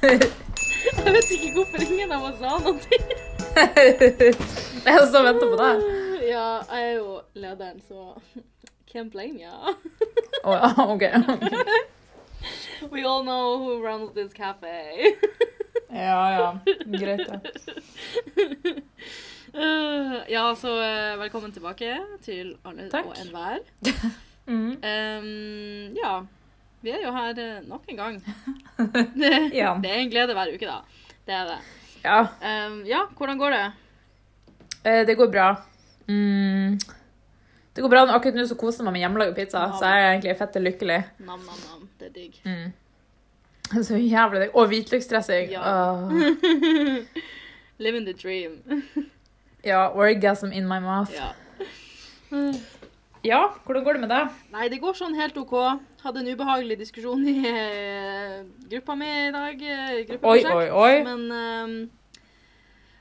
Jeg vet ikke hvorfor ingen av oss sa noe. Jeg står og venter på deg. Ja, jeg er jo lederen, så can't blame ya. Å ja, OK. We all know who runs this cafe. Ja, ja. Greit, det. Ja. ja, så eh, velkommen tilbake til alle Takk. og enhver. Mm. Um, ja, vi er jo her eh, nok en gang. Det, Ja. det er en glede hver uke, da. Det er det. Ja, Um, ja, hvordan går det? eh, det går bra. Mm. Det går bra. Akkurat nå så koser jeg meg med hjemmelaga pizza, nam. så jeg er egentlig fette lykkelig. Nam, nam, nam. Det er digg. Mm. Så jævlig digg. Og hvitløksdressing. Ja. Åh. Living the dream. Ja, orgasm in my mouth. Ja. Ja, hvordan går det med deg? Nei, det går sånn helt OK. Hadde en ubehagelig diskusjon i eh, gruppa mi i dag. eh, Oi, oi, oi. Men eh,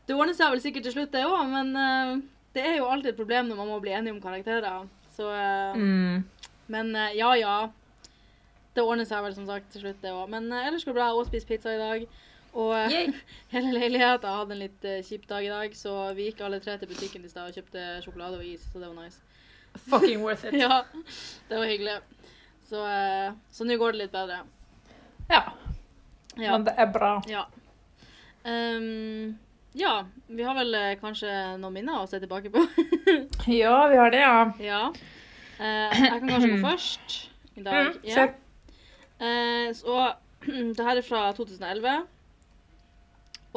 det ordner seg vel sikkert til slutt, det òg. Men det er jo alltid et problem når man må bli enige om karakterer. Så Mm. Men ja, ja. Det ordner seg vel som sagt til slutt, det òg. Men ellers går det bra. Jeg også spist pizza i dag. Og Yay. hele leiligheten hadde en litt uh, kjip dag i dag, så vi gikk alle tre til butikken i stad og kjøpte sjokolade og is, så det var nice. Fucking worth it. Ja, det var hyggelig. Så, eh, så nå går det litt bedre. Ja, Ja. men det er bra. Ja. Um, ja, vi har vel eh, kanskje noen minner å se tilbake på. Ja, vi har det, ja. ja. Uh, jeg kan kanskje gå først i dag. Mm, Ja. Eh, så det her er fra 2011.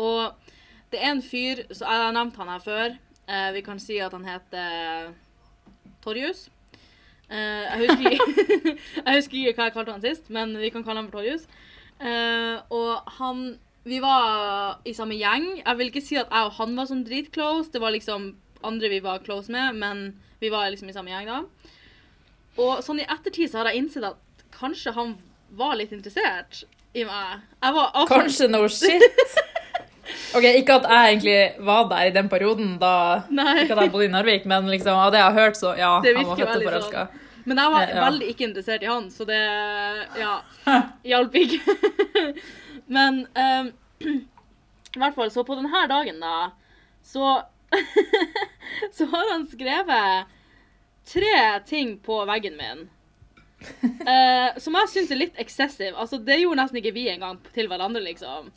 Og det er en fyr så Jeg har nevnt han her før. Eh, vi kan si at han heter Torjus. Eh, jeg, husker ikke, jeg husker ikke hva jeg kalte han sist, men vi kan kalle han for Torjus. Eh, og han Vi var i samme gjeng. Jeg vil ikke si at jeg og han var sånn dritclose. Det var liksom andre vi var close med, men vi var liksom i samme gjeng da. Og sånn i ettertid så har jeg innsett at kanskje han var litt interessert i meg. Jeg var altså- Kanskje no shit. Ok, Ikke at jeg egentlig var der i den perioden, da Nei. ikke at jeg bodde i Narvik, men liksom, av det jeg har hørt, så ja, han var fett fette forelska. forelska. Men jeg var Eh, ja. veldig ikke interessert i han, så det ja, hjalp ikke. Men um, i hvert fall, så på denne dagen, da, så Så har han skrevet tre ting på veggen min. Uh, som jeg syns er litt excessive. Altså, det gjorde nesten ikke vi engang til hverandre, liksom.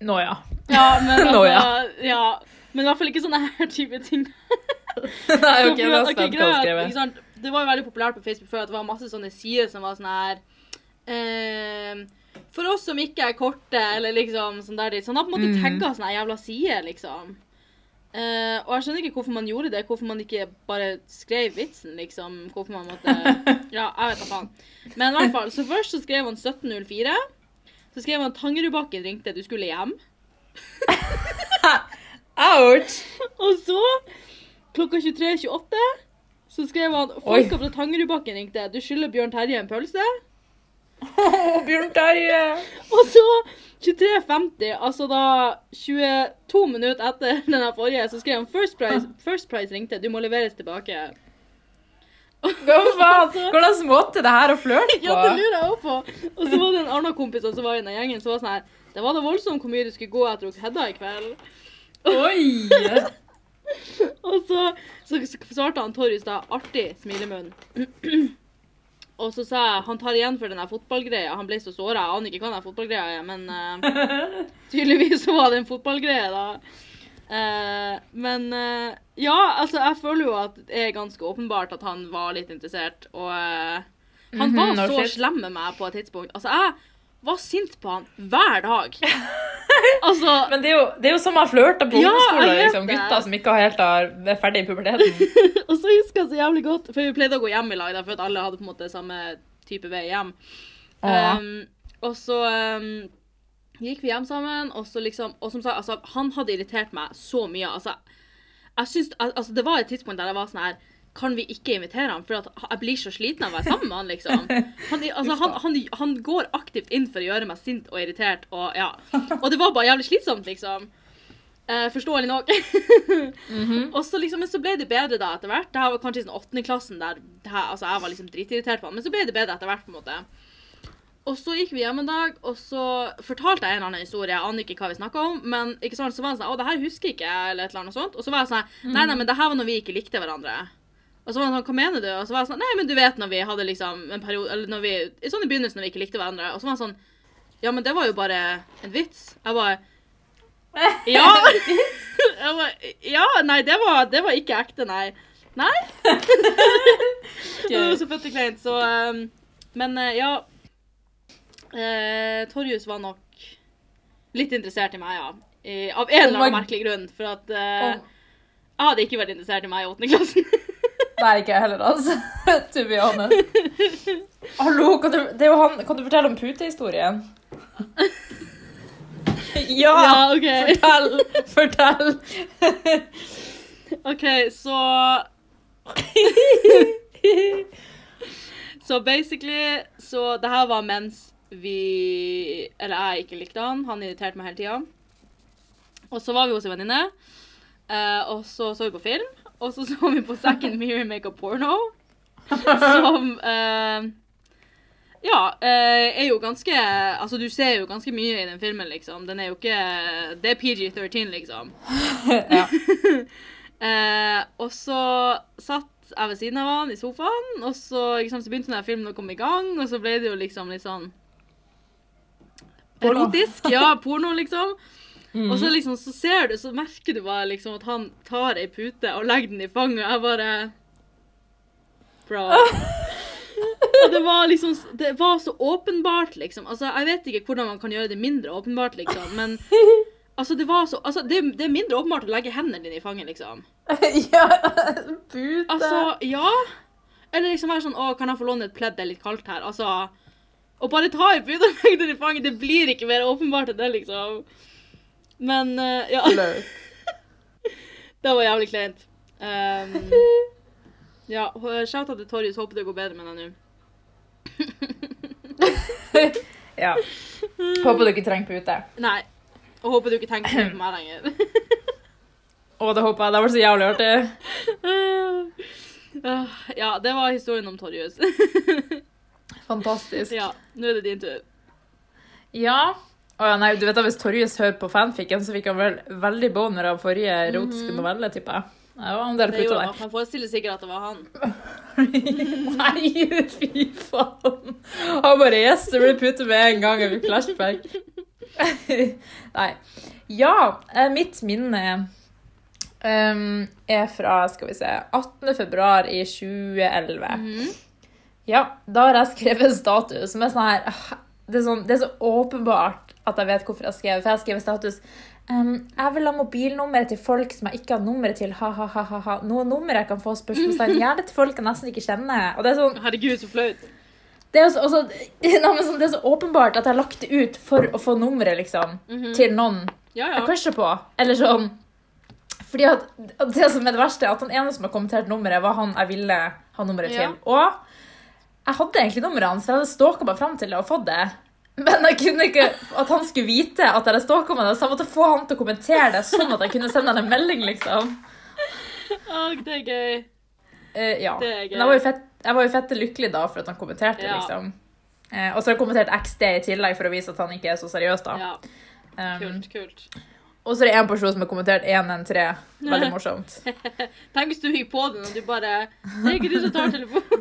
Nå ja. Ja, men altså, Nå, ja. Men i hvert fall ikke sånne her type ting. Nei, ok, at- er spent hva du greia Det var jo veldig populært på Facebook før at det var masse sånne sider som var sånn her eh, For oss som ikke er korte, eller liksom sånn der. Så han har på en måte mm. tagga sånne jævla sider, liksom. Eh, og jeg skjønner ikke hvorfor man gjorde det. Hvorfor man ikke bare skrev vitsen, liksom. Hvorfor man måtte Ja, jeg vet da faen. Men i hvert fall, så først så skrev han 1704. Så skrev han Tangerudbakken ringte, du skulle hjem. Ouch! Og så, klokka 23.28, så skrev han Folka fra Tangerudbakken ringte. Du skylder Bjørn Terje en pølse. Bjørn Terje! Og så 23.50, altså da 22 minutter etter den forrige, så skrev han First Price, First Price ringte. Du må leveres tilbake. Hva faen? Hvordan måte det her å flørte på? Ja, det lurer jeg også på. Og så var det en annen kompis som var i den gjengen, som var sånn her Det var da voldsomt hvor mye du skulle gå etter Hedda i kveld. Oi! Og så, så svarte han Torjus da artig smilemunn. Og så sa jeg han tar igjen for den fotballgreia. Han ble så såra. Jeg aner ikke hva den fotballgreia er, men uh, tydeligvis så var det en fotballgreie, da. Uh, men uh, ja, altså, jeg føler jo at det er ganske åpenbart at han var litt interessert, og han Mhm, var no så slem med meg på et tidspunkt. Altså, jeg var sint på han hver dag. altså Men det er jo, det er jo som man flørter på Ja, ungdomsskolen. Liksom. Gutter som ikke har helt har, er ferdig i puberteten. Og så husker jeg så jævlig godt, for vi pleide å gå hjem i lag, da, for at alle hadde på en måte samme type vei hjem. Um, og så um, gikk vi hjem sammen, og så liksom Og som sagt, altså, han hadde irritert meg så mye. Altså, jeg syns Altså, det var et tidspunkt der jeg var sånn her kan vi ikke invitere ham, For at jeg blir så sliten av å være sammen med han, liksom. Han, altså, han, han, han går aktivt inn for å gjøre meg sint og irritert, og ja. Og det var bare jævlig slitsomt, liksom. Eh, forståelig nok. Mhm. Og så liksom, men så ble det bedre da etter hvert. Det her var kanskje i sånn åttendeklassen der her, altså, jeg var liksom dritirritert på han, men så ble det bedre etter hvert, på en måte. og så gikk vi hjem en dag, og så fortalte jeg en eller annen historie. Jeg aner ikke hva vi snakka om, men ikke sant, så var han sånn Å, det her husker ikke jeg, eller et eller annet sånt. Og så var jeg sånn Nei, nei, men det her var når vi ikke likte hverandre. Og så var han sånn Hva mener du? Og så var jeg sånn Nei, men du vet når vi hadde liksom en periode Eller når vi i Sånn i begynnelsen når vi ikke likte hverandre. Og så var han sånn Ja, men det var jo bare en vits. Jeg bare Ja. Jeg bare, ja, nei, det var, det var ikke ekte, nei. Nei. Det var så fette kleint, så um, Men eh, ja. Eh, Torjus var nok litt interessert i meg, ja. I, av en eller Oh annen merkelig grunn. For at eh, jeg hadde ikke vært interessert i meg i åttende klassen. Nei, ikke jeg heller, altså. To be honest. Hallo, kan du, det er jo han, kan du fortelle om putehistorien? Ja! ja, okay. Fortell! Fortell! OK, så Så basically Så det her var mens vi Eller jeg ikke likte han. Han irriterte meg hele tida. Og så var vi hos en venninne, eh, og så så vi på film. Og så så vi på Second Mirror Make a Porno, som uh, Ja, eh, er jo ganske Altså, du ser jo ganske mye i den filmen, liksom. Den er jo ikke Det er PG-13, liksom. Ja. Eh, og så satt jeg ved siden av han i sofaen, og så, liksom, så begynte denne filmen å komme i gang, og så ble det jo liksom litt sånn. Erotisk. Ja, porno, liksom. Mm. Og så liksom, så ser du, så merker du bare liksom at han tar ei pute og legger den i fanget, og jeg bare Bra. Og det var liksom Det var så åpenbart, liksom. Altså, jeg vet ikke hvordan man kan gjøre det mindre åpenbart, liksom, men altså, det var så Altså, det, det er mindre åpenbart å legge hendene dine i fanget, liksom. ja, pute. Altså, ja. Eller liksom være sånn Å, kan jeg få låne et pledd, det er litt kaldt her. Altså Å bare ta i pute og legge den i fanget, det blir ikke mer åpenbart enn det, liksom. Men uh, ja. Det var jævlig kleint. Um, ja, shout-out til Torjus. Håper det går bedre med deg nå. ja. Håper du ikke trenger pute. Nei. Og håper du ikke tenker på meg lenger. Å, det håper jeg. Det var så jævlig artig. Ah, ja, det var historien om Torjus. Fantastisk. ja, nå er det din tur. Ja. Ja, nei, du vet da, Hvis Torjus hører på fanficken, så fikk han vel veldig boner av forrige erotiske novelle, tipper jeg. Det var en del Det puter der. Man forestiller sikkert at det var han. Nei, fy faen. Han bare Yes, det blir pute med en gang. Jeg fikk flashback. Nei. Ja, eh, mitt minne um, er fra skal vi se, 18. februar i 2011. Mhm. Ja, da har jeg skrevet en status som er sånn her ah, det er, sånn, det er så åpenbart at jeg vet hvorfor jeg skrev. For jeg skrev status um, Jeg vil ha mobilnummeret til folk som jeg ikke har nummeret til. Ha-ha-ha. Noe nummer jeg kan få spørsmålstegn. Gjerne til folk jeg nesten ikke kjenner. Og det er sånn Herregud, så flaut. det er, så, også, men sånn, det er så åpenbart at jeg har lagt det ut for å få nummeret liksom, Mhm. til noen Ja, jeg ja. crusher på. Eller sånn Fordi at det som er det verste, er at han ene som har kommentert nummeret, var han jeg ville ha nummeret Ja. til. Og jeg hadde egentlig nummeret hans, for jeg hadde stalka meg fram til det og fått det. Men jeg kunne ikke at han skulle vite at jeg er det, så jeg måtte få han til å kommentere det, sånn at jeg kunne sende han en melding, liksom. Åh, det er gøy. Uh, ja. Det er gøy. Men jeg var jo fett, fette lykkelig da for at han kommenterte, Ja. liksom. Uh, og så har jeg kommentert XD i tillegg for å vise at han ikke er så seriøs, da. Ja, Um, kult, kult. og så er det én person som har kommentert 113. Veldig morsomt. Tenk hvis du gikk på den, og du bare Det er ikke du som tar telefonen.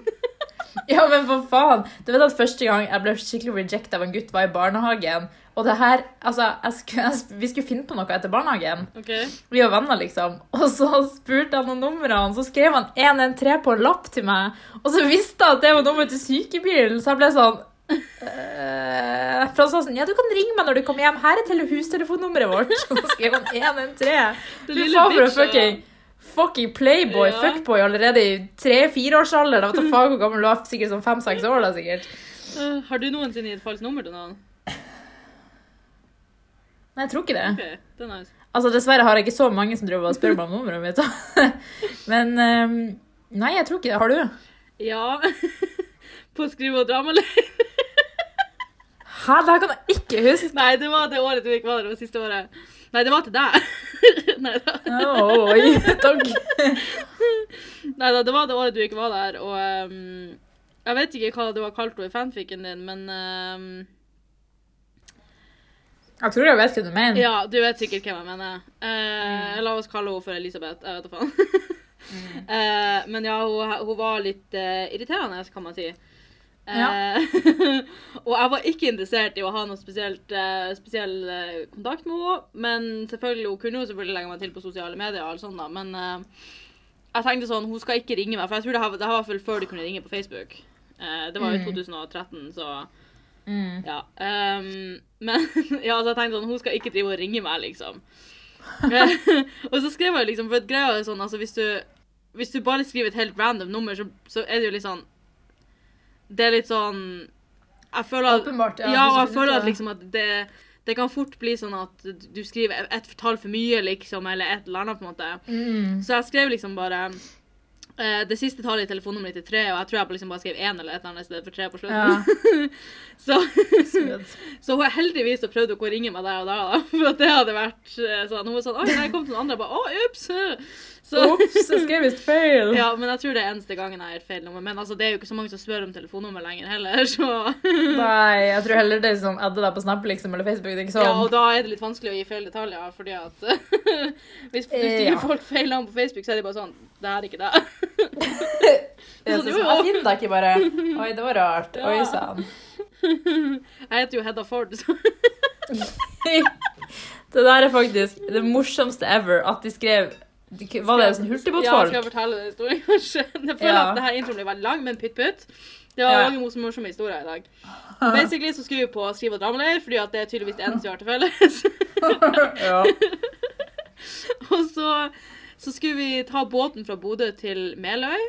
Ja, men for faen! Du vet at Første gang jeg ble skikkelig rejecta av en gutt, var i barnehagen. Og det her, altså, jeg skulle, jeg, Vi skulle finne på noe etter barnehagen. Okay. Vi var venner, liksom. Og så spurte han om numrene, så skrev han 113 på en lapp til meg. Og så visste jeg at det var nummeret til sykebilen, så jeg ble sånn øh, For han sa sånn Ja, du kan ringe meg når du kommer hjem. Her er tele- hustelefonnummeret vårt. Og så skrev han 113. Lille bitcha. Fucking playboy, Ja. fuckboy allerede i tre-fireårsalderen. Vet da faen hvor gammel du var, sikkert sånn fem-seks år da, sikkert. Uh, har du noensinne gitt falskt nummer til noen? Nei, jeg tror ikke det. Okay, det er nice. Altså, dessverre har jeg ikke så mange som driver og spør meg om nummeret mitt. Men um, nei, jeg tror ikke det. Har du? Ja. På skrive- og dramaleir. Hæ, det her kan jeg ikke huske. Nei, det var det året du var der. Det var siste året. Nei, det var til deg. Nei da. Oi, takk. Nei da, det var det året du ikke var der, og um, Jeg vet ikke hva du har kalt henne i fanficken din, men um, Jeg tror jeg vet hva du mener. Ja, du vet sikkert hvem jeg mener. Eh, La oss kalle henne for Elisabeth. Jeg vet da faen. Eh, men ja, hun, hun var litt uh, irriterende, kan man si. Eh, og jeg var ikke interessert i å ha noe spesielt, eh, spesiell eh, kontakt med henne. Men selvfølgelig, hun kunne jo selvfølgelig legge meg til på sosiale medier, og alt sånt da, men jeg tenkte sånn, hun skal ikke ringe meg, for jeg tror det, har, det var vel før du kunne ringe på Facebook. Det var jo i Mm. 2013, så Mm. ja. Um, men ja, altså, jeg tenkte sånn, hun skal ikke drive og ringe meg, liksom. Og så skrev jeg liksom, for greia er sånn, altså hvis du, hvis du bare skriver et helt random nummer, så, så er det jo litt sånn, det er litt sånn, jeg føler at, Åpenbart, ja, ja. og jeg føler at liksom at det, det kan fort bli sånn at du skriver et tall for mye, liksom, eller et eller annet på en måte. Mm. Så jeg skrev liksom bare eh, det siste tallet i telefonnummeret mitt er tre, og jeg tror jeg liksom bare skrev én eller et eller annet i stedet for tre på slutten. Ja. Så, så hun heldigvis så prøvde hun å ringe meg der og da, da, for at det hadde vært eh, sånn. Hun var sånn Oi, jeg kom noen andre. Jeg bare Å, ups! Så, Ops, jeg skrev visst feil. ja, men jeg tror det er eneste gangen jeg har feil nummer. Men altså, det er jo ikke så mange som spør om telefonnummer lenger heller, så Nei, jeg tror heller det er sånn adde deg på Snap liksom, eller Facebook. Det er ikke sånn. Ja, og da er det litt vanskelig å gi feil detaljer, fordi at Hvis, du du Ja. folk feil navn på Facebook, så er de bare sånn Det her er ikke det. Jeg sånn, jo, jo. jeg finner deg ikke bare. Oi, det var rart. Ja. Oi sann. Jeg heter jo Hedda Ford, så Det der er faktisk det morsomste ever at de skrev Var det en sånn Ja, hurtigbåtfolk? skal jeg fortelle den historien, kanskje? Jeg føler Ja. at det her introen blir veldig lang, men pytt-pytt. Det var Ja. mange ja. morsomme historier i dag. Basically så skulle vi på skrive- og dramaleir, fordi at det er tydeligvis det eneste vi har til felles. ja. og så, så skulle vi ta båten fra Bodø til Meløy.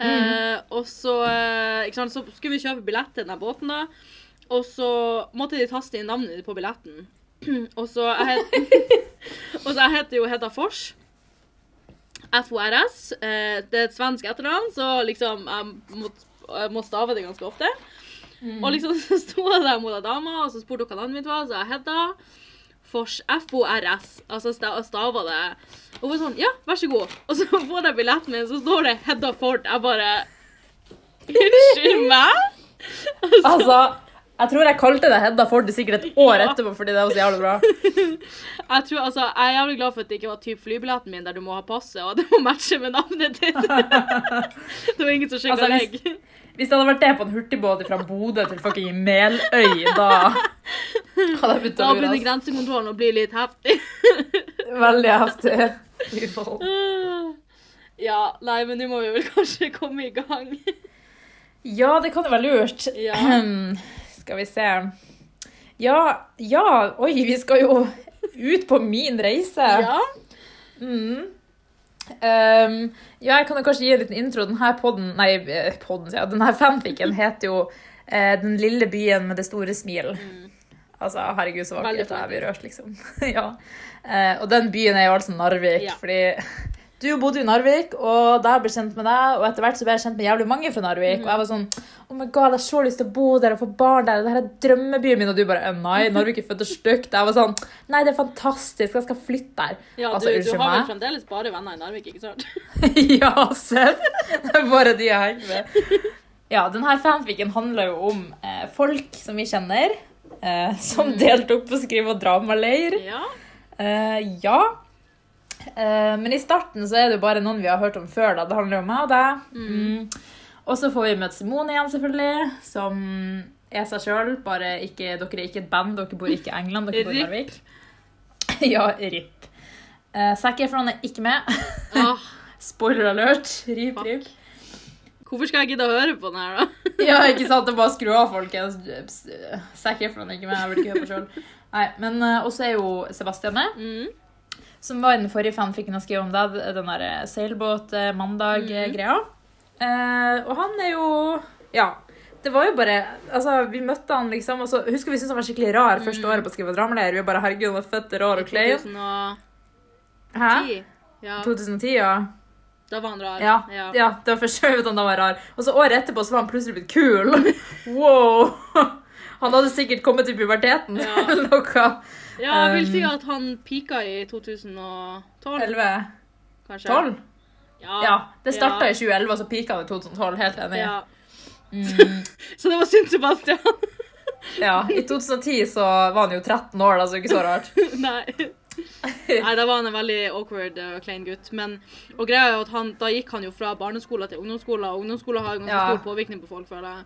Eh, og så, eh, sant, så skulle vi kjøpe billett til denne båten, da. Og så måtte de taste inn navnet på billetten. og så jeg, og så jeg heter jo Hedda Fors. FORS. Eh, det er et svensk etternavn, så liksom jeg må, jeg må stave det ganske ofte. Og liksom så sto jeg der mot ei dame, og så spurte hun hva navnet mitt var, så jeg Hedda. Fors, F-O-R-S. Altså sta- stava det. Og hun var sånn Ja, vær så god. Og så får jeg billetten min, så står det Hedda Ford. Jeg bare Unnskyld meg? Altså, jeg tror jeg kalte deg Hedda Ford sikkert et år Ja. etterpå fordi det var så jævlig bra. Jeg, tror, altså, jeg er jævlig glad for at det ikke var typ flybilletten min der du må ha passet, og det må matche med navnet ditt. det var ingen som sjekka Altså, legg. hvis- Hvis det hadde vært det på en hurtigbåt fra Bodø til fucking Meløy, da hadde jeg begynt å lure. Da begynner grensekontrollen å bli litt heftig. Veldig heftig. Ja, nei, men nå må vi vel kanskje komme i gang. Ja, det kan jo være lurt. Ja. Skal vi se. Ja, ja, oi, vi skal jo ut på min reise. Ja. Mm. Um, ja, jeg kan jo kanskje gi en liten intro. Denne podden, nei, eh, podden, ja, denne fanficken heter jo eh, Den lille byen med det store smil. Altså, herregud, så Mm. Vakkert. Jeg blir rørt, liksom. ja. uh, og den byen er jo altså Narvik, Ja. fordi du bodde i Narvik, og jeg ble kjent med deg, og etter hvert så ble jeg kjent med jævlig mange fra Narvik, Mm. og jeg var sånn, oh my god, jeg har så lyst til å bo der og få barn der, det her er drømmebyen min, og du bare, «Eh, nei, Narvik er født og stygt. Jeg var sånn, nei, det er fantastisk, jeg skal flytte der. ja Altså, du, du unnskyld har vel fremdeles bare venner i Narvik, ikke sant? ja, Seff. Det er bare de jeg henger med. Ja, denne fanficken handler jo om eh, folk som vi kjenner, eh, som deltok på skrive- og dramaleir. Ja. Eh, ja. Eh, men i starten så er det jo bare noen vi har hørt om før. da. Det handler jo om meg og deg. Mm. Og så får vi møte Simone igjen, selvfølgelig, som er seg sjøl. Bare ikke, dere er ikke et band, dere bor ikke i England, dere bor i. Narvik. ja, RIP. Uh, Zac Efron er ikke med. Ah, Spoiler alert. Rip, rip. hvorfor skal jeg gidde å høre på den her, da? Ja, ikke sant? Det er bare å skru av, folkens. Zac Efron er ikke med, jeg vil ikke høre på sjøl. Nei, men uh, også er jo Sebastian med. Mm. Som var i den forrige fanficken jeg skrev om deg, den der eh, seilbåt-mandag-greia. Eh, og han er jo Ja. Det var jo bare Altså, vi møtte han liksom, og så husker vi syntes han var skikkelig rar første året på Skrive og dramaleir. Vi bare herregud, han er fett rar og klein. 2010. Hæ? Ja, 2010, ja. da var han rar. Ja, ja. ja, det var første gang jeg vet han var rar. Og så året etterpå så var han plutselig blitt kul. Wow! Han hadde sikkert kommet til puberteten eller noe. Ja, jeg vil si Um, at han pika i 2012, 11? kanskje. 12? Ja. Ja, det starta ja. i 2011, og så pika det i 2012. Helt enig. Ja. Mm, Så det var synd Sebastian. ja, I 2010 så var han jo 13 år, da, så ikke så rart. Nei. Nei, da var han en veldig awkward og klein gutt. Men, og greia er at han, da gikk han jo fra barneskolen til ungdomsskolen, og ungdomsskolen har jo ganske Ja. stor påvirkning på folk, føler jeg.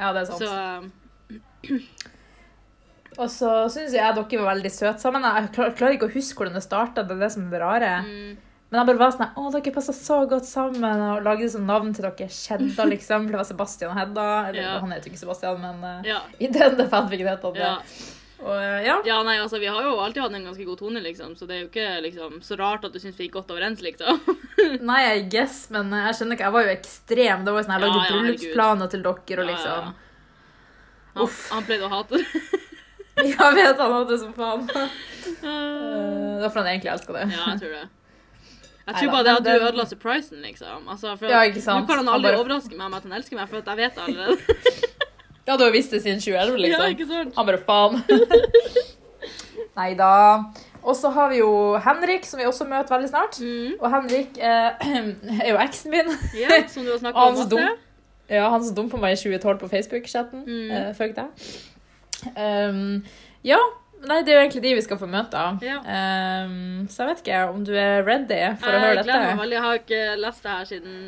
Ja, det er sant. Så um, Og så syns jeg dere var veldig søte sammen. Jeg klar- klarer ikke å huske hvordan det starta, det er det som er det rare. mm, Men jeg bare var sånn Å, dere passer så godt sammen, og lagde sånn navn til dere. Hedda, liksom. For det var Sebastian og Hedda. Eller Ja. han heter ikke Sebastian, men uh, ja. i den defend fikk det hete det. ja. Og eh, ja. Ja, nei, altså, vi har jo alltid hatt en ganske god tone, liksom, så det er jo ikke liksom, så rart at du syns vi gikk godt overens, liksom. Nei, I guess, men jeg skjønner ikke. Jeg var jo ekstrem. Det var jo sånn, Jeg lagde Ja, ja, bryllupsplaner til dere og Ja, ja, liksom Han, Uff. han pleide å hate det. Jeg vet han hadde det som faen. ja, Eh, Det var fordi han egentlig elska det. Ja, jeg tror det. Jeg tror bare det at du ødela surprisen, liksom. Altså, for Ja, ikke sant. Nå kan han Han aldri bare- overraske meg med at han elsker meg, for jeg vet det allerede. Ja, du har visst det siden 2011, Ja, liksom. ikke sant? Han bare faen. Nei da. Og så har vi jo Henrik, som vi også møter veldig snart. Mm. Og Henrik eh, er jo eksen min. Ja, som du har snakket Han om masse. dum. Ja, han som dumpa meg i 2012 på Facebook-chatten. Mm. Eh, fuck deg. Um, ja, nei, det er jo egentlig de vi skal få møte. Ja. Um, så jeg vet ikke om du er ready for å høre dette. Jeg gleder meg veldig. Jeg har ikke lest det her siden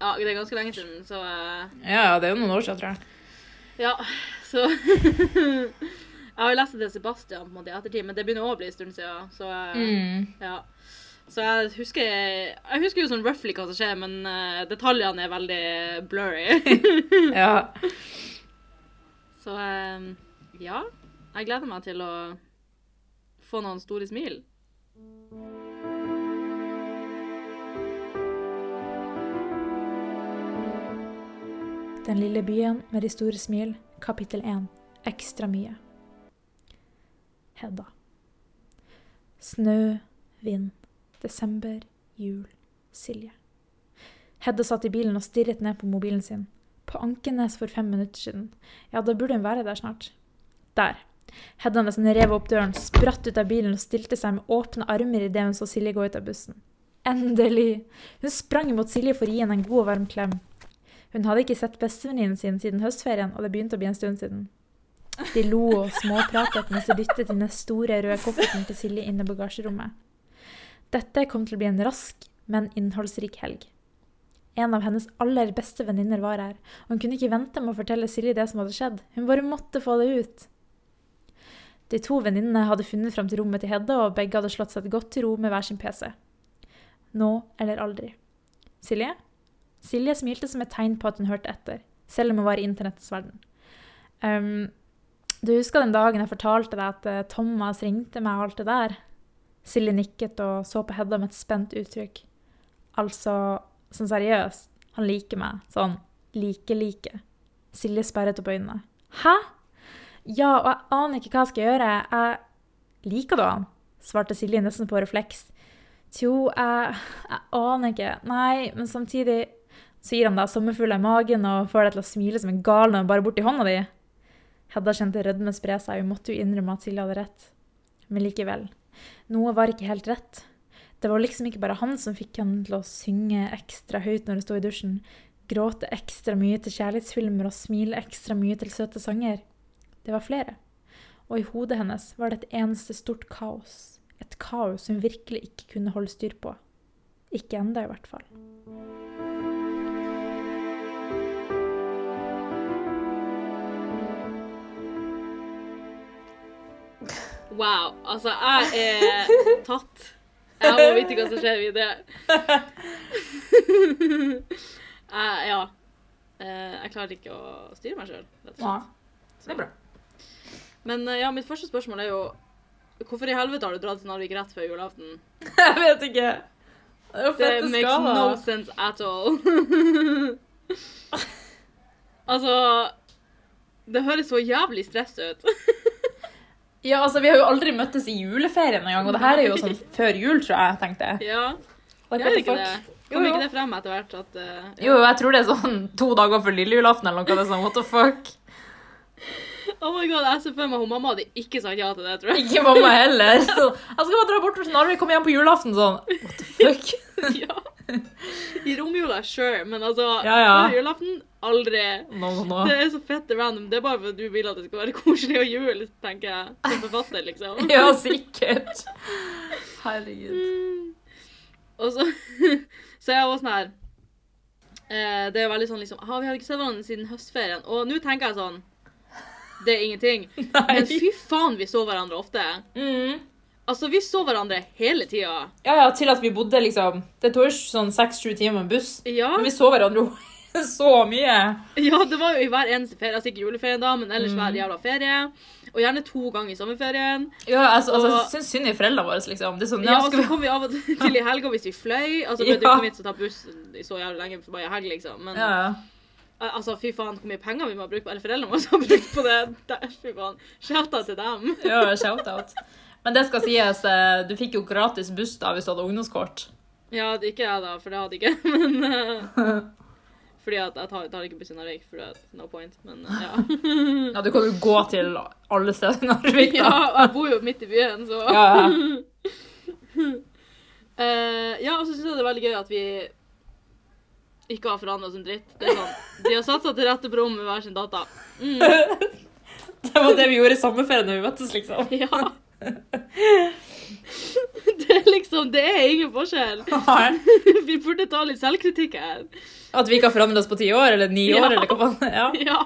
Ja, det er ganske lenge siden, så uh... Ja, det er jo noen år siden, tror jeg. Ja, så Jeg har jo lest det til Sebastian på en måte i ettertid, men det begynner også å bli en stund siden. Så, uh... Mm. ja. så jeg husker Jeg husker jo sånn roughly hva som skjer, men uh, detaljene er veldig blurry. Ja. så eh, ja. Jeg gleder meg til å få noen store smil. Den lille byen med de store smil, kapittel 1. Ekstra mye. Hedda. Snø, vind, desember, jul, Silje. Hedda satt i bilen og stirret ned på mobilen sin. På Ankenes for fem minutter siden. Ja, da burde hun være der snart. Der. Hedda nesten rev opp døren, spratt ut av bilen og stilte seg med åpne armer idet hun så Silje gå ut av bussen. Endelig! Hun sprang mot Silje for å gi henne en god og varm klem. Hun hadde ikke sett bestevenninnen sin siden høstferien, og det begynte å bli en stund siden. De lo og småpratet mens de dyttet inn den store, røde kofferten til Silje inn i bagasjerommet. Dette kom til å bli en rask, men innholdsrik helg. En av hennes aller beste venninner var her, og hun kunne ikke vente med å fortelle Silje det som hadde skjedd. Hun bare måtte få det ut. De to venninnene hadde funnet fram til rommet til Hedda, og begge hadde slått seg godt til ro med hver sin PC. Nå eller aldri. Silje? Silje smilte som et tegn på at hun hørte etter, selv om hun var i internettets verden. Um, du husker den dagen jeg fortalte deg at eh, Thomas ringte meg og alt det der? Silje nikket og så på Hedda med et spent uttrykk. Altså, sånn seriøst, han liker meg. Sånn like-like. Silje sperret opp øynene. Hæ? Ja, og jeg aner ikke hva jeg skal gjøre. Jeg Liker det, svarte Silje nesten på refleks. Tjo, jeg, jeg aner ikke. Nei, men samtidig så gir han deg sommerfugler i magen og får deg til å smile som en gal når han bare borti hånda di. Hedda kjente rødme spre seg, hun måtte jo innrømme at Silje hadde rett. Men likevel, noe var ikke helt rett. Det var liksom ikke bare han som fikk henne til å synge ekstra høyt når hun sto i dusjen, gråte ekstra mye til kjærlighetsfilmer og smile ekstra mye til søte sanger. Det var flere. Og i hodet hennes var det et eneste stort kaos. Et kaos hun virkelig ikke kunne holde styr på. Ikke enda i hvert fall. Wow. Altså, jeg er tatt. Jeg må vite hva som skjer videre. Jeg, ja. Eh, Jeg klarer ikke å styre meg sjøl. Ja, det er bra. Men eh, ja, mitt første spørsmål er jo Hvorfor i helvete har du dratt til Narvik rett før julaften? Jeg vet ikke. Det er jo Det fette makes skala. no sense at all. altså Det høres så jævlig stress ut. Ja, altså, Vi har jo aldri møttes i juleferien engang, og det her er jo sånn før jul, tror jeg. tenkte jeg. Ja, Like, gjør what ikke det? Jo, Kom jo. ikke det frem etter hvert at uh, Jo, jo, jeg tror det er sånn to dager før lille julaften eller noe. Det er sånn, what the fuck? Oh my god, jeg ser for meg hun mamma hadde ikke sagt ja til det, tror jeg. Ikke mamma heller. Så, jeg skal bare dra bort til Narvik, komme hjem på julaften sånn. What the fuck? ja. I romjula, sure, men altså Ja, ja. julaften, aldri. No, no, no. Det er så fett random. Det er bare fordi du vil at det skal være koselig og jul, tenker jeg. Som forfatter, liksom. Ja, sikkert. Herregud. Mm. Og så, så er jeg også sånn her eh, Det er veldig sånn liksom ah, Vi har ikke sett hverandre siden høstferien. Og nå tenker jeg sånn Det er ingenting. Men fy faen, vi så hverandre ofte. Mm. Altså, vi så hverandre hele tida. Ja, ja, til at vi bodde liksom Det tok sånn seks-sju timer med buss. Ja. Men vi så hverandre så mye. ja, det var jo i hver eneste ferie. Altså ikke juleferien, da, men ellers Mm. hver jævla ferie. Og gjerne to ganger i sommerferien. Ja, altså, altså Og- jeg syns synd i foreldrene våre, liksom. Det er sånn, Ja, ja, og så kom vi av og til i helga hvis vi fløy. Altså, det er ikke vits å ta buss så jævlig lenge for bare helg, liksom. Men Ja, ja. Altså, fy faen, hvor mye penger vi må ha brukt på Eller foreldrene våre har brukt på det. Der, fy faen. Shout-out til dem. Ja, shout-out. Men det skal sies, eh, du fikk jo gratis buss da hvis du hadde ungdomskort. Ja, det ikke jeg, da, for det hadde jeg ikke. Men uh, Fordi at jeg tar, tar ikke buss i Narvik, for det er no point. Men uh, ja. Ja, du kan jo gå til alle steder i Narvik, ja. Og jeg bor jo midt i byen, så Ja, ja. Eh, ja, og så syns jeg det er veldig gøy at vi ikke har forandra en dritt. Det er sånn, De har satt seg til rette på rommet med hver sin data. Mm, Det var det vi gjorde i sommerferien da vi møttes, liksom. ja. Det er liksom Det er ingen forskjell. Vi burde ta litt selvkritikk her. At vi ikke har forandret oss på ti år, eller ni Ja. år, eller hva faen. Ja, Ja.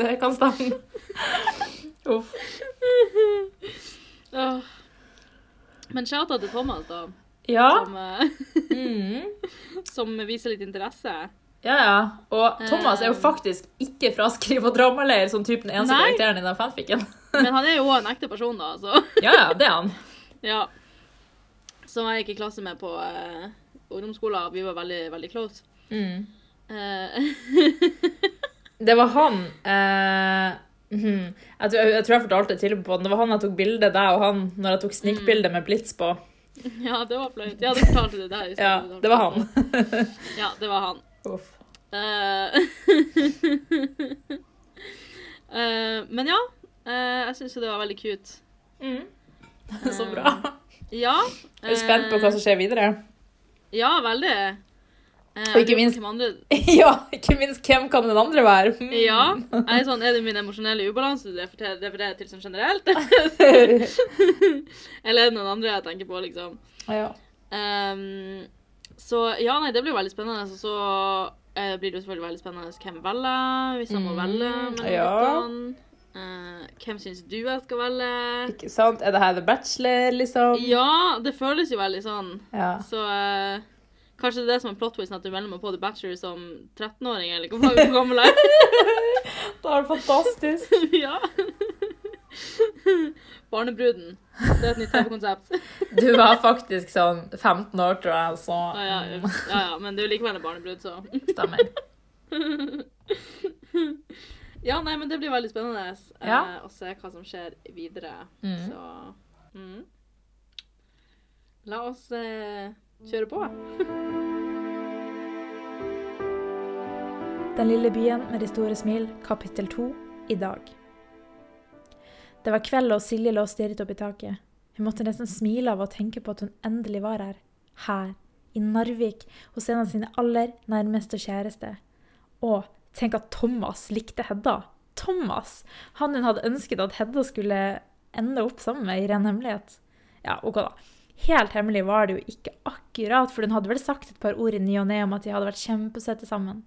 det kan stemme. Uff. Men shout-out til Thomas, da. Ja. Som, eh, Mm. som viser litt interesse. Ja, ja. Og Thomas er jo Eh. faktisk ikke fra Skriv- og dramaleir, som typen eneste Nei. karakteren i den fanficken. Men han er jo også en ekte person, da, så Ja, ja, det er han. ja. Som jeg gikk i klasse med på uh, ungdomsskolen. Vi var veldig, veldig close. Mm. Uh. Det var han uh, jeg, tror, jeg tror jeg fortalte det til på den. Det var han jeg tok bilde deg og han når jeg tok snikbilde med blits på. ja, det var flaut. Ja, det fortalte du der. Ja, det var han. Ja, det var han. Uff. Eh, eh, men ja, eh, jeg syns jo det var veldig cute. Mm. Så bra. Ja. Er du spent på hva som skjer videre? Ja, veldig. Eh, Og ikke minst- Andre... Ja, ikke minst hvem kan den andre være? Mm. Ja. Er, sånn, er det min emosjonelle ubalanse du refererer til sånn generelt? Eller er det noen andre jeg tenker på, liksom? ja. Um, så ja, nei, det blir jo veldig spennende. Så, så uh, blir det jo selvfølgelig veldig spennende hvem velger, hvis han må Mm, velge mellom ja. guttene. Eh, hvem syns du jeg skal velge? Ikke sant? Er det her The Bachelor, liksom? Ja, det føles jo veldig sånn. Ja. Så eh, kanskje det er det som er plot twisten, at du melder meg på The Bachelor som 13-åring, eller hvor gammel jeg er. Det er fantastisk. ja. Barnebruden. Det er et nytt TV-konsept. Du var faktisk sånn 15 år, tror jeg, så Ja, ja, ja, ja, men det er likevel en barnebrud, så stemmer. Ja, nei, men det blir veldig spennende eh, Ja. å se hva som skjer videre. Mm. Så mm. La oss eh, kjøre på. Den lille byen med de store smil, kapittel to, i dag. Det var kveld, og Silje lå og stirret opp i taket. Hun måtte nesten smile av å tenke på at hun endelig var her. Her, i Narvik, hos en av sine aller nærmeste kjæreste. Og tenk at Thomas likte Hedda. Thomas! Han hun hadde ønsket at Hedda skulle ende opp sammen med i ren hemmelighet. Ja, ok da. Helt hemmelig var det jo ikke akkurat, for hun hadde vel sagt et par ord i ny og ne om at de hadde vært kjempesøte sammen.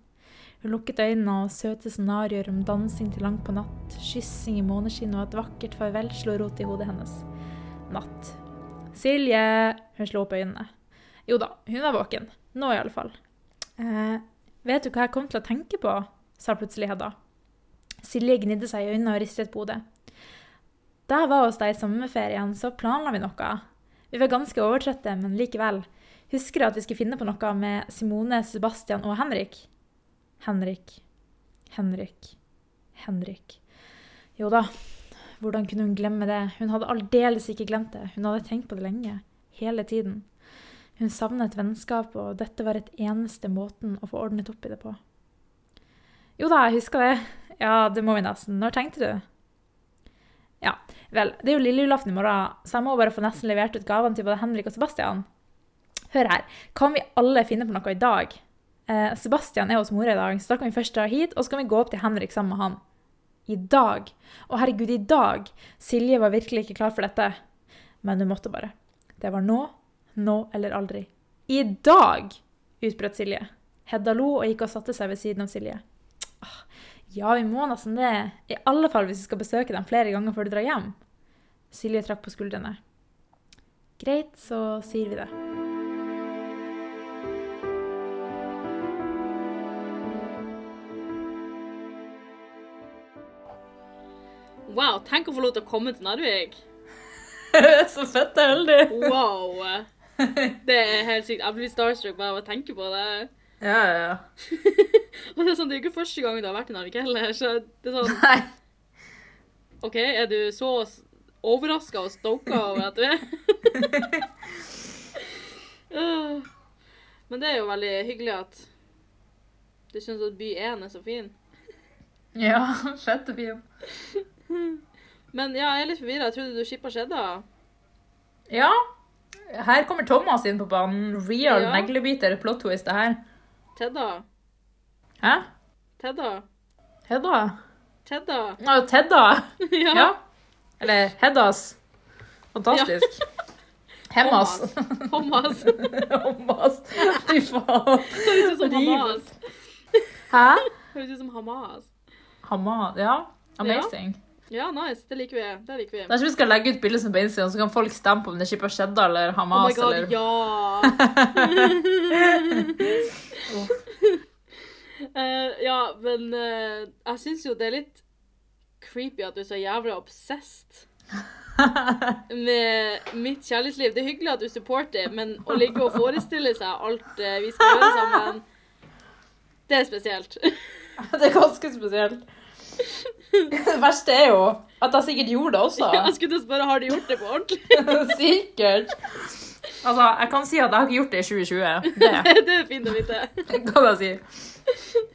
Hun lukket øynene, og søte scenarioer om dansing til langt på natt, kyssing i måneskinn og et vakkert farvel slo rot i hodet hennes. Natt. Silje! Hun slo opp øynene. Jo da, hun er våken. Nå i alle fall. Eh, vet du hva jeg kom til å tenke på? sa plutselig Hedda. Silje gnidde seg i øynene og ristet på hodet. Da jeg var hos deg i sommerferien, så planla vi noe. Vi var ganske overtrøtte, men likevel. Husker du at vi skulle finne på noe med Simone, Sebastian og Henrik? Henrik. Henrik. Henrik. Jo da, hvordan kunne hun glemme det? Hun hadde aldeles ikke glemt det. Hun hadde tenkt på det lenge. Hele tiden. Hun savnet vennskap, og dette var et eneste måten å få ordnet opp i det på. Jo da, jeg husker det. Ja, det må vi nesten. Når tenkte du? Ja, vel, det er jo lille julaften i morgen, så jeg må bare få nesten levert ut gavene til både Henrik og Sebastian. Hør her. Kan vi alle finne på noe i dag? Eh, Sebastian er hos mora i dag, så da kan vi først dra hit, og så kan vi gå opp til Henrik sammen med han. I dag. Å, herregud, i dag. Silje var virkelig ikke klar for dette. Men hun måtte bare. Det var nå, nå eller aldri. I dag! utbrøt Silje. Hedda lo og gikk og satte seg ved siden av Silje. Ah, Ja, vi må nesten det. I alle fall hvis vi skal besøke dem flere ganger før du drar hjem. Silje trakk på skuldrene. Greit, så sier vi det. Wow, tenk å få lov til å komme til Narvik. Så fett og heldig. Wow. Det er helt sykt. Jeg blir starstruck bare av å tenke på det. Ja, ja, ja. Og det er sånn, det er jo ikke første gang du har vært i Narvik heller, så det er sånn Nei. OK, er du så overraska og stoka over at du er? Men det er jo veldig hyggelig at du syns at by 1 er så fin. Ja, fett og fin. Men ja, jeg er litt forvirra. Trodde du skippa skjedda? Ja. Her kommer Thomas inn på banen. Real Ja. neglebiter plot twist, det her. Tedda. Hæ? Tedda. Hedda? Tedda. Ja, Tedda. Ja. Ja. Eller Heddas. Fantastisk. Hemmas. Hommas. Hommas. Fy faen. Høres ut som Hamas. Hæ? Høres ut som Hamas. Hamas. Ja. Amazing. Ja, nice. Det liker vi. Det liker vi. Kanskje vi skal legge ut bilder som på Instagram, så kan folk stemme på om det er Shippa Shedda eller Oh my Hamas. god, eller... ja! uh, ja, men uh, jeg syns jo det er litt creepy at du er så jævla obsessed med mitt kjærlighetsliv. Det er hyggelig at du supporter, men å ligge og forestille seg alt uh, vi skal gjøre sammen, det er spesielt. Det er ganske spesielt. Det verste er jo at jeg sikkert gjorde det også. Jeg skulle til å spørre har du gjort det på ordentlig. Sikkert. Altså, jeg kan si at jeg har ikke gjort det i 2020. Det Det er fint å vite. kan jeg si.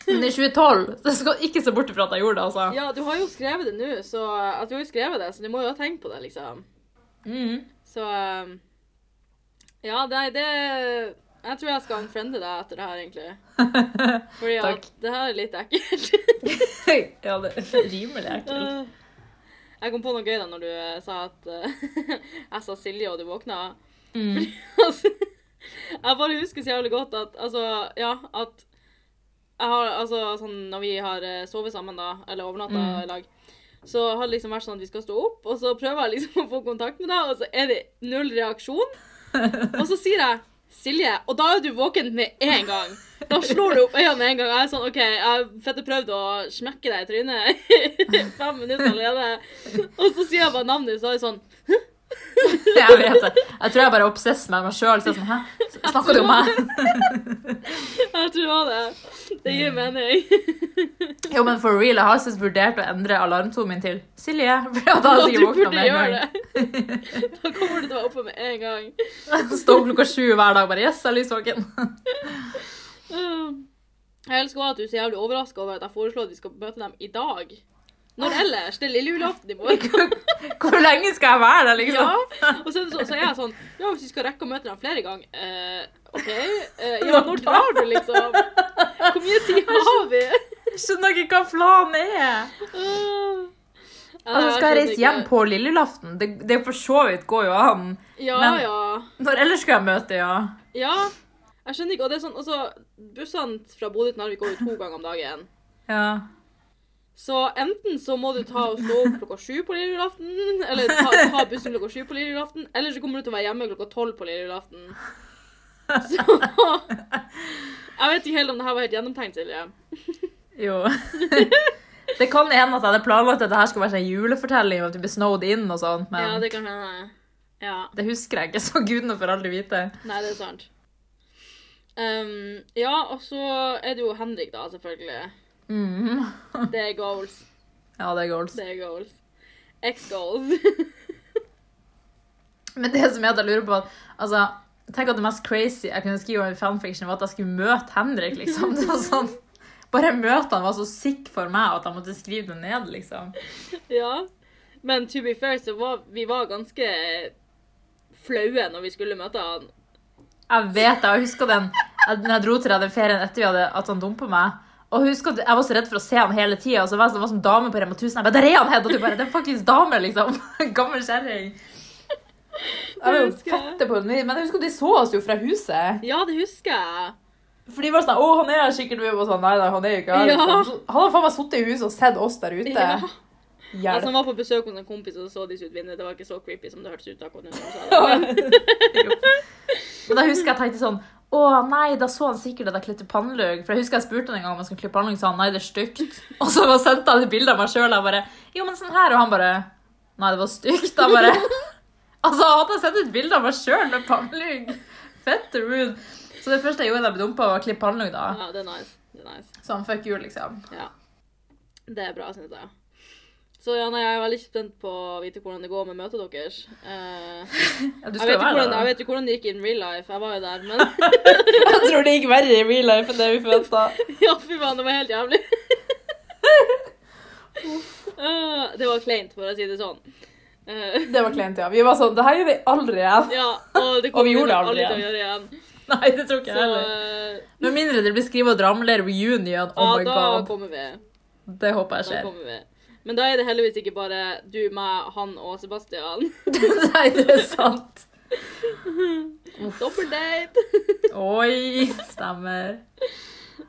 Men i 2012 så skal ikke se bort fra at jeg gjorde det, altså. Ja, du har jo skrevet det nå, så at du har jo skrevet det, så du må jo ha tenkt på det, liksom. Mm. Så um, Ja, det, det Jeg tror jeg skal unfriende deg etter det her, egentlig. Fordi at det her er litt ekkelt. ja, det er rimelig ekkelt. jeg kom på noe gøy da når du eh, sa at eh, jeg sa Silje, og du våkna. Mm. Altså, jeg bare husker så jævlig godt at altså, ja, at jeg har, altså, sånn, Når vi har eh, sovet sammen, da, eller overnatta Mm. i lag, så har det liksom vært sånn at vi skal stå opp, og så prøver jeg liksom å få kontakt med deg, og så er det null reaksjon. Og så sier jeg Silje, og da er du våken med en gang. Da slår du opp øynene med en gang. Jeg er sånn, OK, jeg har prøvd å smekke deg i trynet fem minutter allerede. Og så sier jeg bare navnet ditt, så er jeg sånn Jeg vet det. Jeg tror jeg bare er obsess med meg sjøl. Sånn, hæ? Snakker du om meg? Jeg tror det det. Gir mening. Jo, men for real, jeg har sist vurdert å endre alarmtonen min til Silje. For da har jeg sikkert våkna med en gang. det. Da kommer du til å være oppe med en gang. Stå opp klokka sju hver dag bare Yes, jeg er lysvåken. Jeg elsker at du er så jævlig overraska over at jeg foreslår at vi skal møte dem i dag. Når ellers? Det er lille julaften i morgen. Hvor lenge skal jeg være der, liksom? Ja. Og så er, det så, så er jeg sånn Ja, hvis vi skal rekke å møte dem flere ganger eh, OK. Eh, ja, når drar du, liksom? Hvor mye tid har vi? Jeg skjønner ikke hva planen er. Uh, Altså, skal jeg reise hjem på lille julaften? Det, det for så vidt går jo an. Ja, men- ja. Når ellers skal jeg møte, ja? Ja. Jeg skjønner ikke. Og det er sånn, altså, bussene fra Bodø til Narvik går jo to ganger om dagen. Ja. Så enten så må du ta og stå opp klokka sju på lille julaften, eller ta, ta bussen klokka sju på lille julaften, eller så kommer du til å være hjemme klokka tolv på lille julaften. Så Jeg vet ikke helt om det her var helt gjennomtenkt, Silje. Jo. Det kan hende at jeg hadde planlagt at det her skulle være en julefortelling, og at du blir snowed in og sånt, men Ja, det... det kan hende. Ja. husker jeg ikke, så gudene får aldri vite. Nei, det er sant. Um, ja, og så er det jo Henrik, da, selvfølgelig. Mm. Det er goals. Ja, det er goals. Det er goals. X-goals. Men det som er at jeg lurer på altså, Tenk at det mest crazy jeg kunne skrive om i fanfiction, var at jeg skulle møte Henrik, liksom. Sånn, bare møte han var så sick for meg at jeg måtte skrive det ned, liksom. Ja. Men to be fair, så var vi var ganske flaue når vi skulle møte han. Jeg vet det. Jeg husker den når jeg dro til den ferien etter vi hadde, at han dumpa meg. Og jeg at jeg var så redd for å se han hele tida. Så var jeg, sånn- det var som dame på Rema 1000. Jeg bare, Der er han, Hedda! Du bare, det er faktisk dame, liksom. Gammel kjerring. Jeg var jo fette på den. Men jeg husker at de så oss jo fra huset. Ja, det husker jeg. For de var sånn Å, han er her sikkert. Og sånn Nei, nei, han er jo ikke her. Ja. liksom. Så Han har faen meg sittet i huset og sett oss der ute. Ja. Hjelp. Altså, han var på besøk hos en kompis, og så så de ut vinduet. Det var ikke så creepy som det hørtes ut akkurat nå. Men da husker jeg tenkte sånn Å nei, da så han sikkert at jeg klippte pannelugg. For jeg husker jeg spurte han en gang om jeg skulle klippe pannelugg, så han nei, det er stygt. Og så sendte han et bilde av meg sjøl, og jeg bare Jo, men sånn her. Og han bare Nei, det var stygt. Jeg bare Altså, hadde jeg sett et bilde av meg sjøl med pannelugg? Fette rude. Så det første jeg gjorde da jeg ble dumpa, var å klippe pannelugg, da. Ja, det er nice. Det er nice. Sånn fuck you, liksom. Ja. Det er bra, syns jeg. Så ja, nei, jeg er veldig spent på å vite hvordan det går med møtet deres. Uh, Ja, jeg, vet være hvordan, jeg vet jo hvordan det gikk in real life. Jeg var jo der, men Jeg tror det gikk verre i real life enn det vi forventa. ja, fy faen, det var helt jævlig. uh, det var kleint, for å si det sånn. Uh, Det var kleint, ja. Vi var sånn Det her gjør vi aldri igjen. ja, og det Og vi gjorde det aldri aldri gjøre igjen. Nei, det tror ikke jeg heller. Med mindre det blir skrevet Dramler reunion. ja, Oh my da god. kommer vi. Det håper jeg skjer. Da kommer vi. Men da er det heldigvis ikke bare du, meg, han og Sebastian. Nei, det er sant. Doppeldate! Oi, stemmer.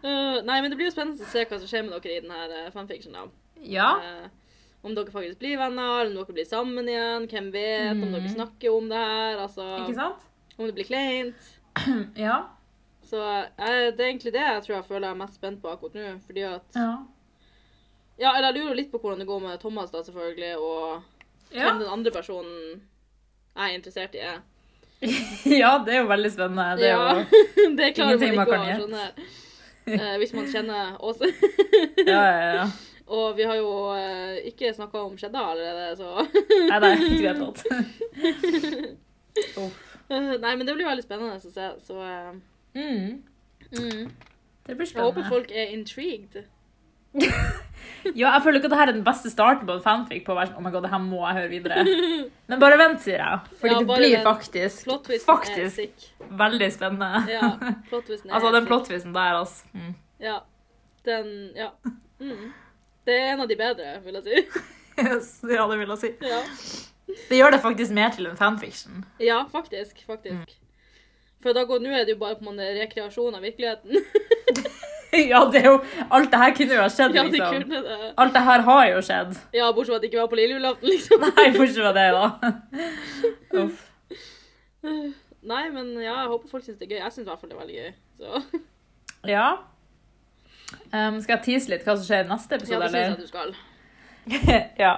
Uh, nei, men det blir jo spennende å se hva som skjer med dere i denne fanfictionen. Ja. Uh, om dere faktisk blir venner, om dere blir sammen igjen. Hvem vet? Om dere snakker om det her. Altså, Ikke sant? om det blir kleint. Ja. Så uh, det er egentlig det jeg tror jeg føler jeg er mest spent på akkurat nå. Fordi at Ja. Ja, eller jeg lurer litt på hvordan det går med Thomas, da, selvfølgelig, og Ja. hvem den andre personen jeg er interessert i, er. ja, det er jo veldig spennende. Det er Ja. jo det klarer Ingenting man man kan sånn eh, hvis man kjenner Åse. Ja, ja, ja. Og vi har jo eh, ikke snakka om Skjedda allerede, så Nei, nei, ikke i det hele tatt. Eh, Nei, men det blir veldig spennende å se, så eh, Mm. mm. Det blir spennende. Jeg håper folk er intrigued. Ja, jeg føler ikke at dette er den beste starten på en fanfic på å være sånn, oh my god, det her må jeg høre videre. Men bare vent, sier jeg. Fordi Ja, det blir vent. faktisk Faktisk. veldig spennende. Ja, Altså, den plottvisen der, altså. Mm. Ja. Den Ja. Mm. Det er en av de bedre, vil jeg si. ja, det vil jeg si. Ja, Det gjør det faktisk mer til en fanfiction. ja faktisk. Faktisk. Mm. For da går, nå er det jo bare på en rekreasjon av virkeligheten. ja, det er jo Alt det her kunne jo ha skjedd, Ja, de liksom. kunne det. Alt det her har jo skjedd. Ja, bortsett fra at det ikke var på lille julaften, liksom. Nei, bortsett fra det, da. Uff. Nei, men ja, jeg håper folk syns det er gøy. Jeg syns i hvert fall det er veldig gøy. Så Ja. Um, skal jeg tease litt hva som skjer i neste episode, ja, episode, det syns jeg at du skal. ja.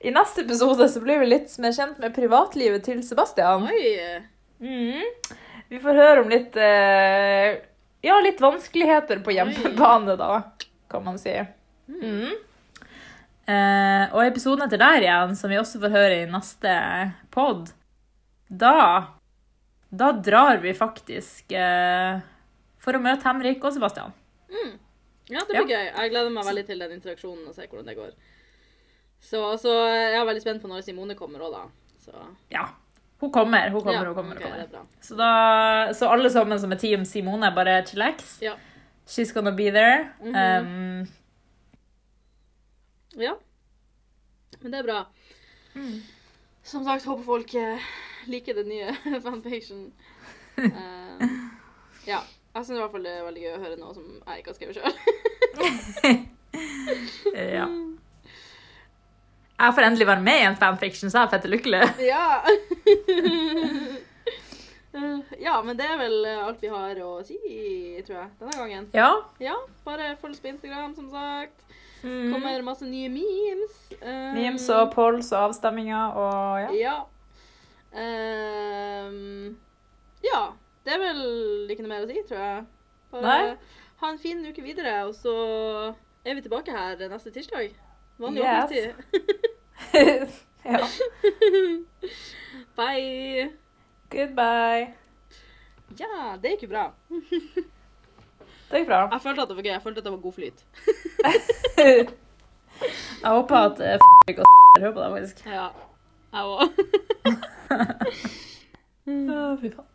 I neste episode så blir vi litt mer kjent med privatlivet til Sebastian. Oi! Mm. Vi får høre om litt eh, Ja, litt vanskeligheter på hjemmebane, da, kan man si. Mm. Eh, og episoden etter der igjen, som vi også får høre i neste pod, da Da drar vi faktisk eh, for å møte Henrik og Sebastian. Ja, det blir gøy. Jeg gleder meg veldig til den interaksjonen og se hvordan det går. Så, så jeg er veldig spent på når Simone kommer òg, da. Så, Ja. Hun kommer, hun kommer, ja, hun kommer. Okay, hun kommer. Er. Så, da, så alle sammen som er team Simone, bare chillax. Ja. She's gonna be there. Mhm. um, ja. Men det er bra. Som sagt, håper folk eh, liker den nye fanfiction. Uh, ja. Jeg syns i hvert fall det er veldig gøy å høre noe som jeg ikke har skrevet sjøl. ja. Jeg får endelig være med i en fanfiction, så jeg er fett lykkelig. Ja. Ja, men det er vel eh, alt vi har å si, tror jeg, denne gangen. Ja. Ja, bare følg oss på Instagram, som sagt. Mm. Kommer masse nye memes. Um, Memes og polls og avstemminger og ja. Ja. Um, ja. Det er vel ikke noe mer å si, tror jeg. Bare Nei. ha en fin uke videre, og så er vi tilbake her neste tirsdag. Vanlig Yes. åpningstid. ja. Bye! Goodbye. Ja, det gikk jo bra. Det gikk bra. Jeg følte at det var gøy. Jeg følte at det var god flyt. Jeg håper at uh, f*** og hører på deg, faktisk. Ja, jeg òg. Fy faen.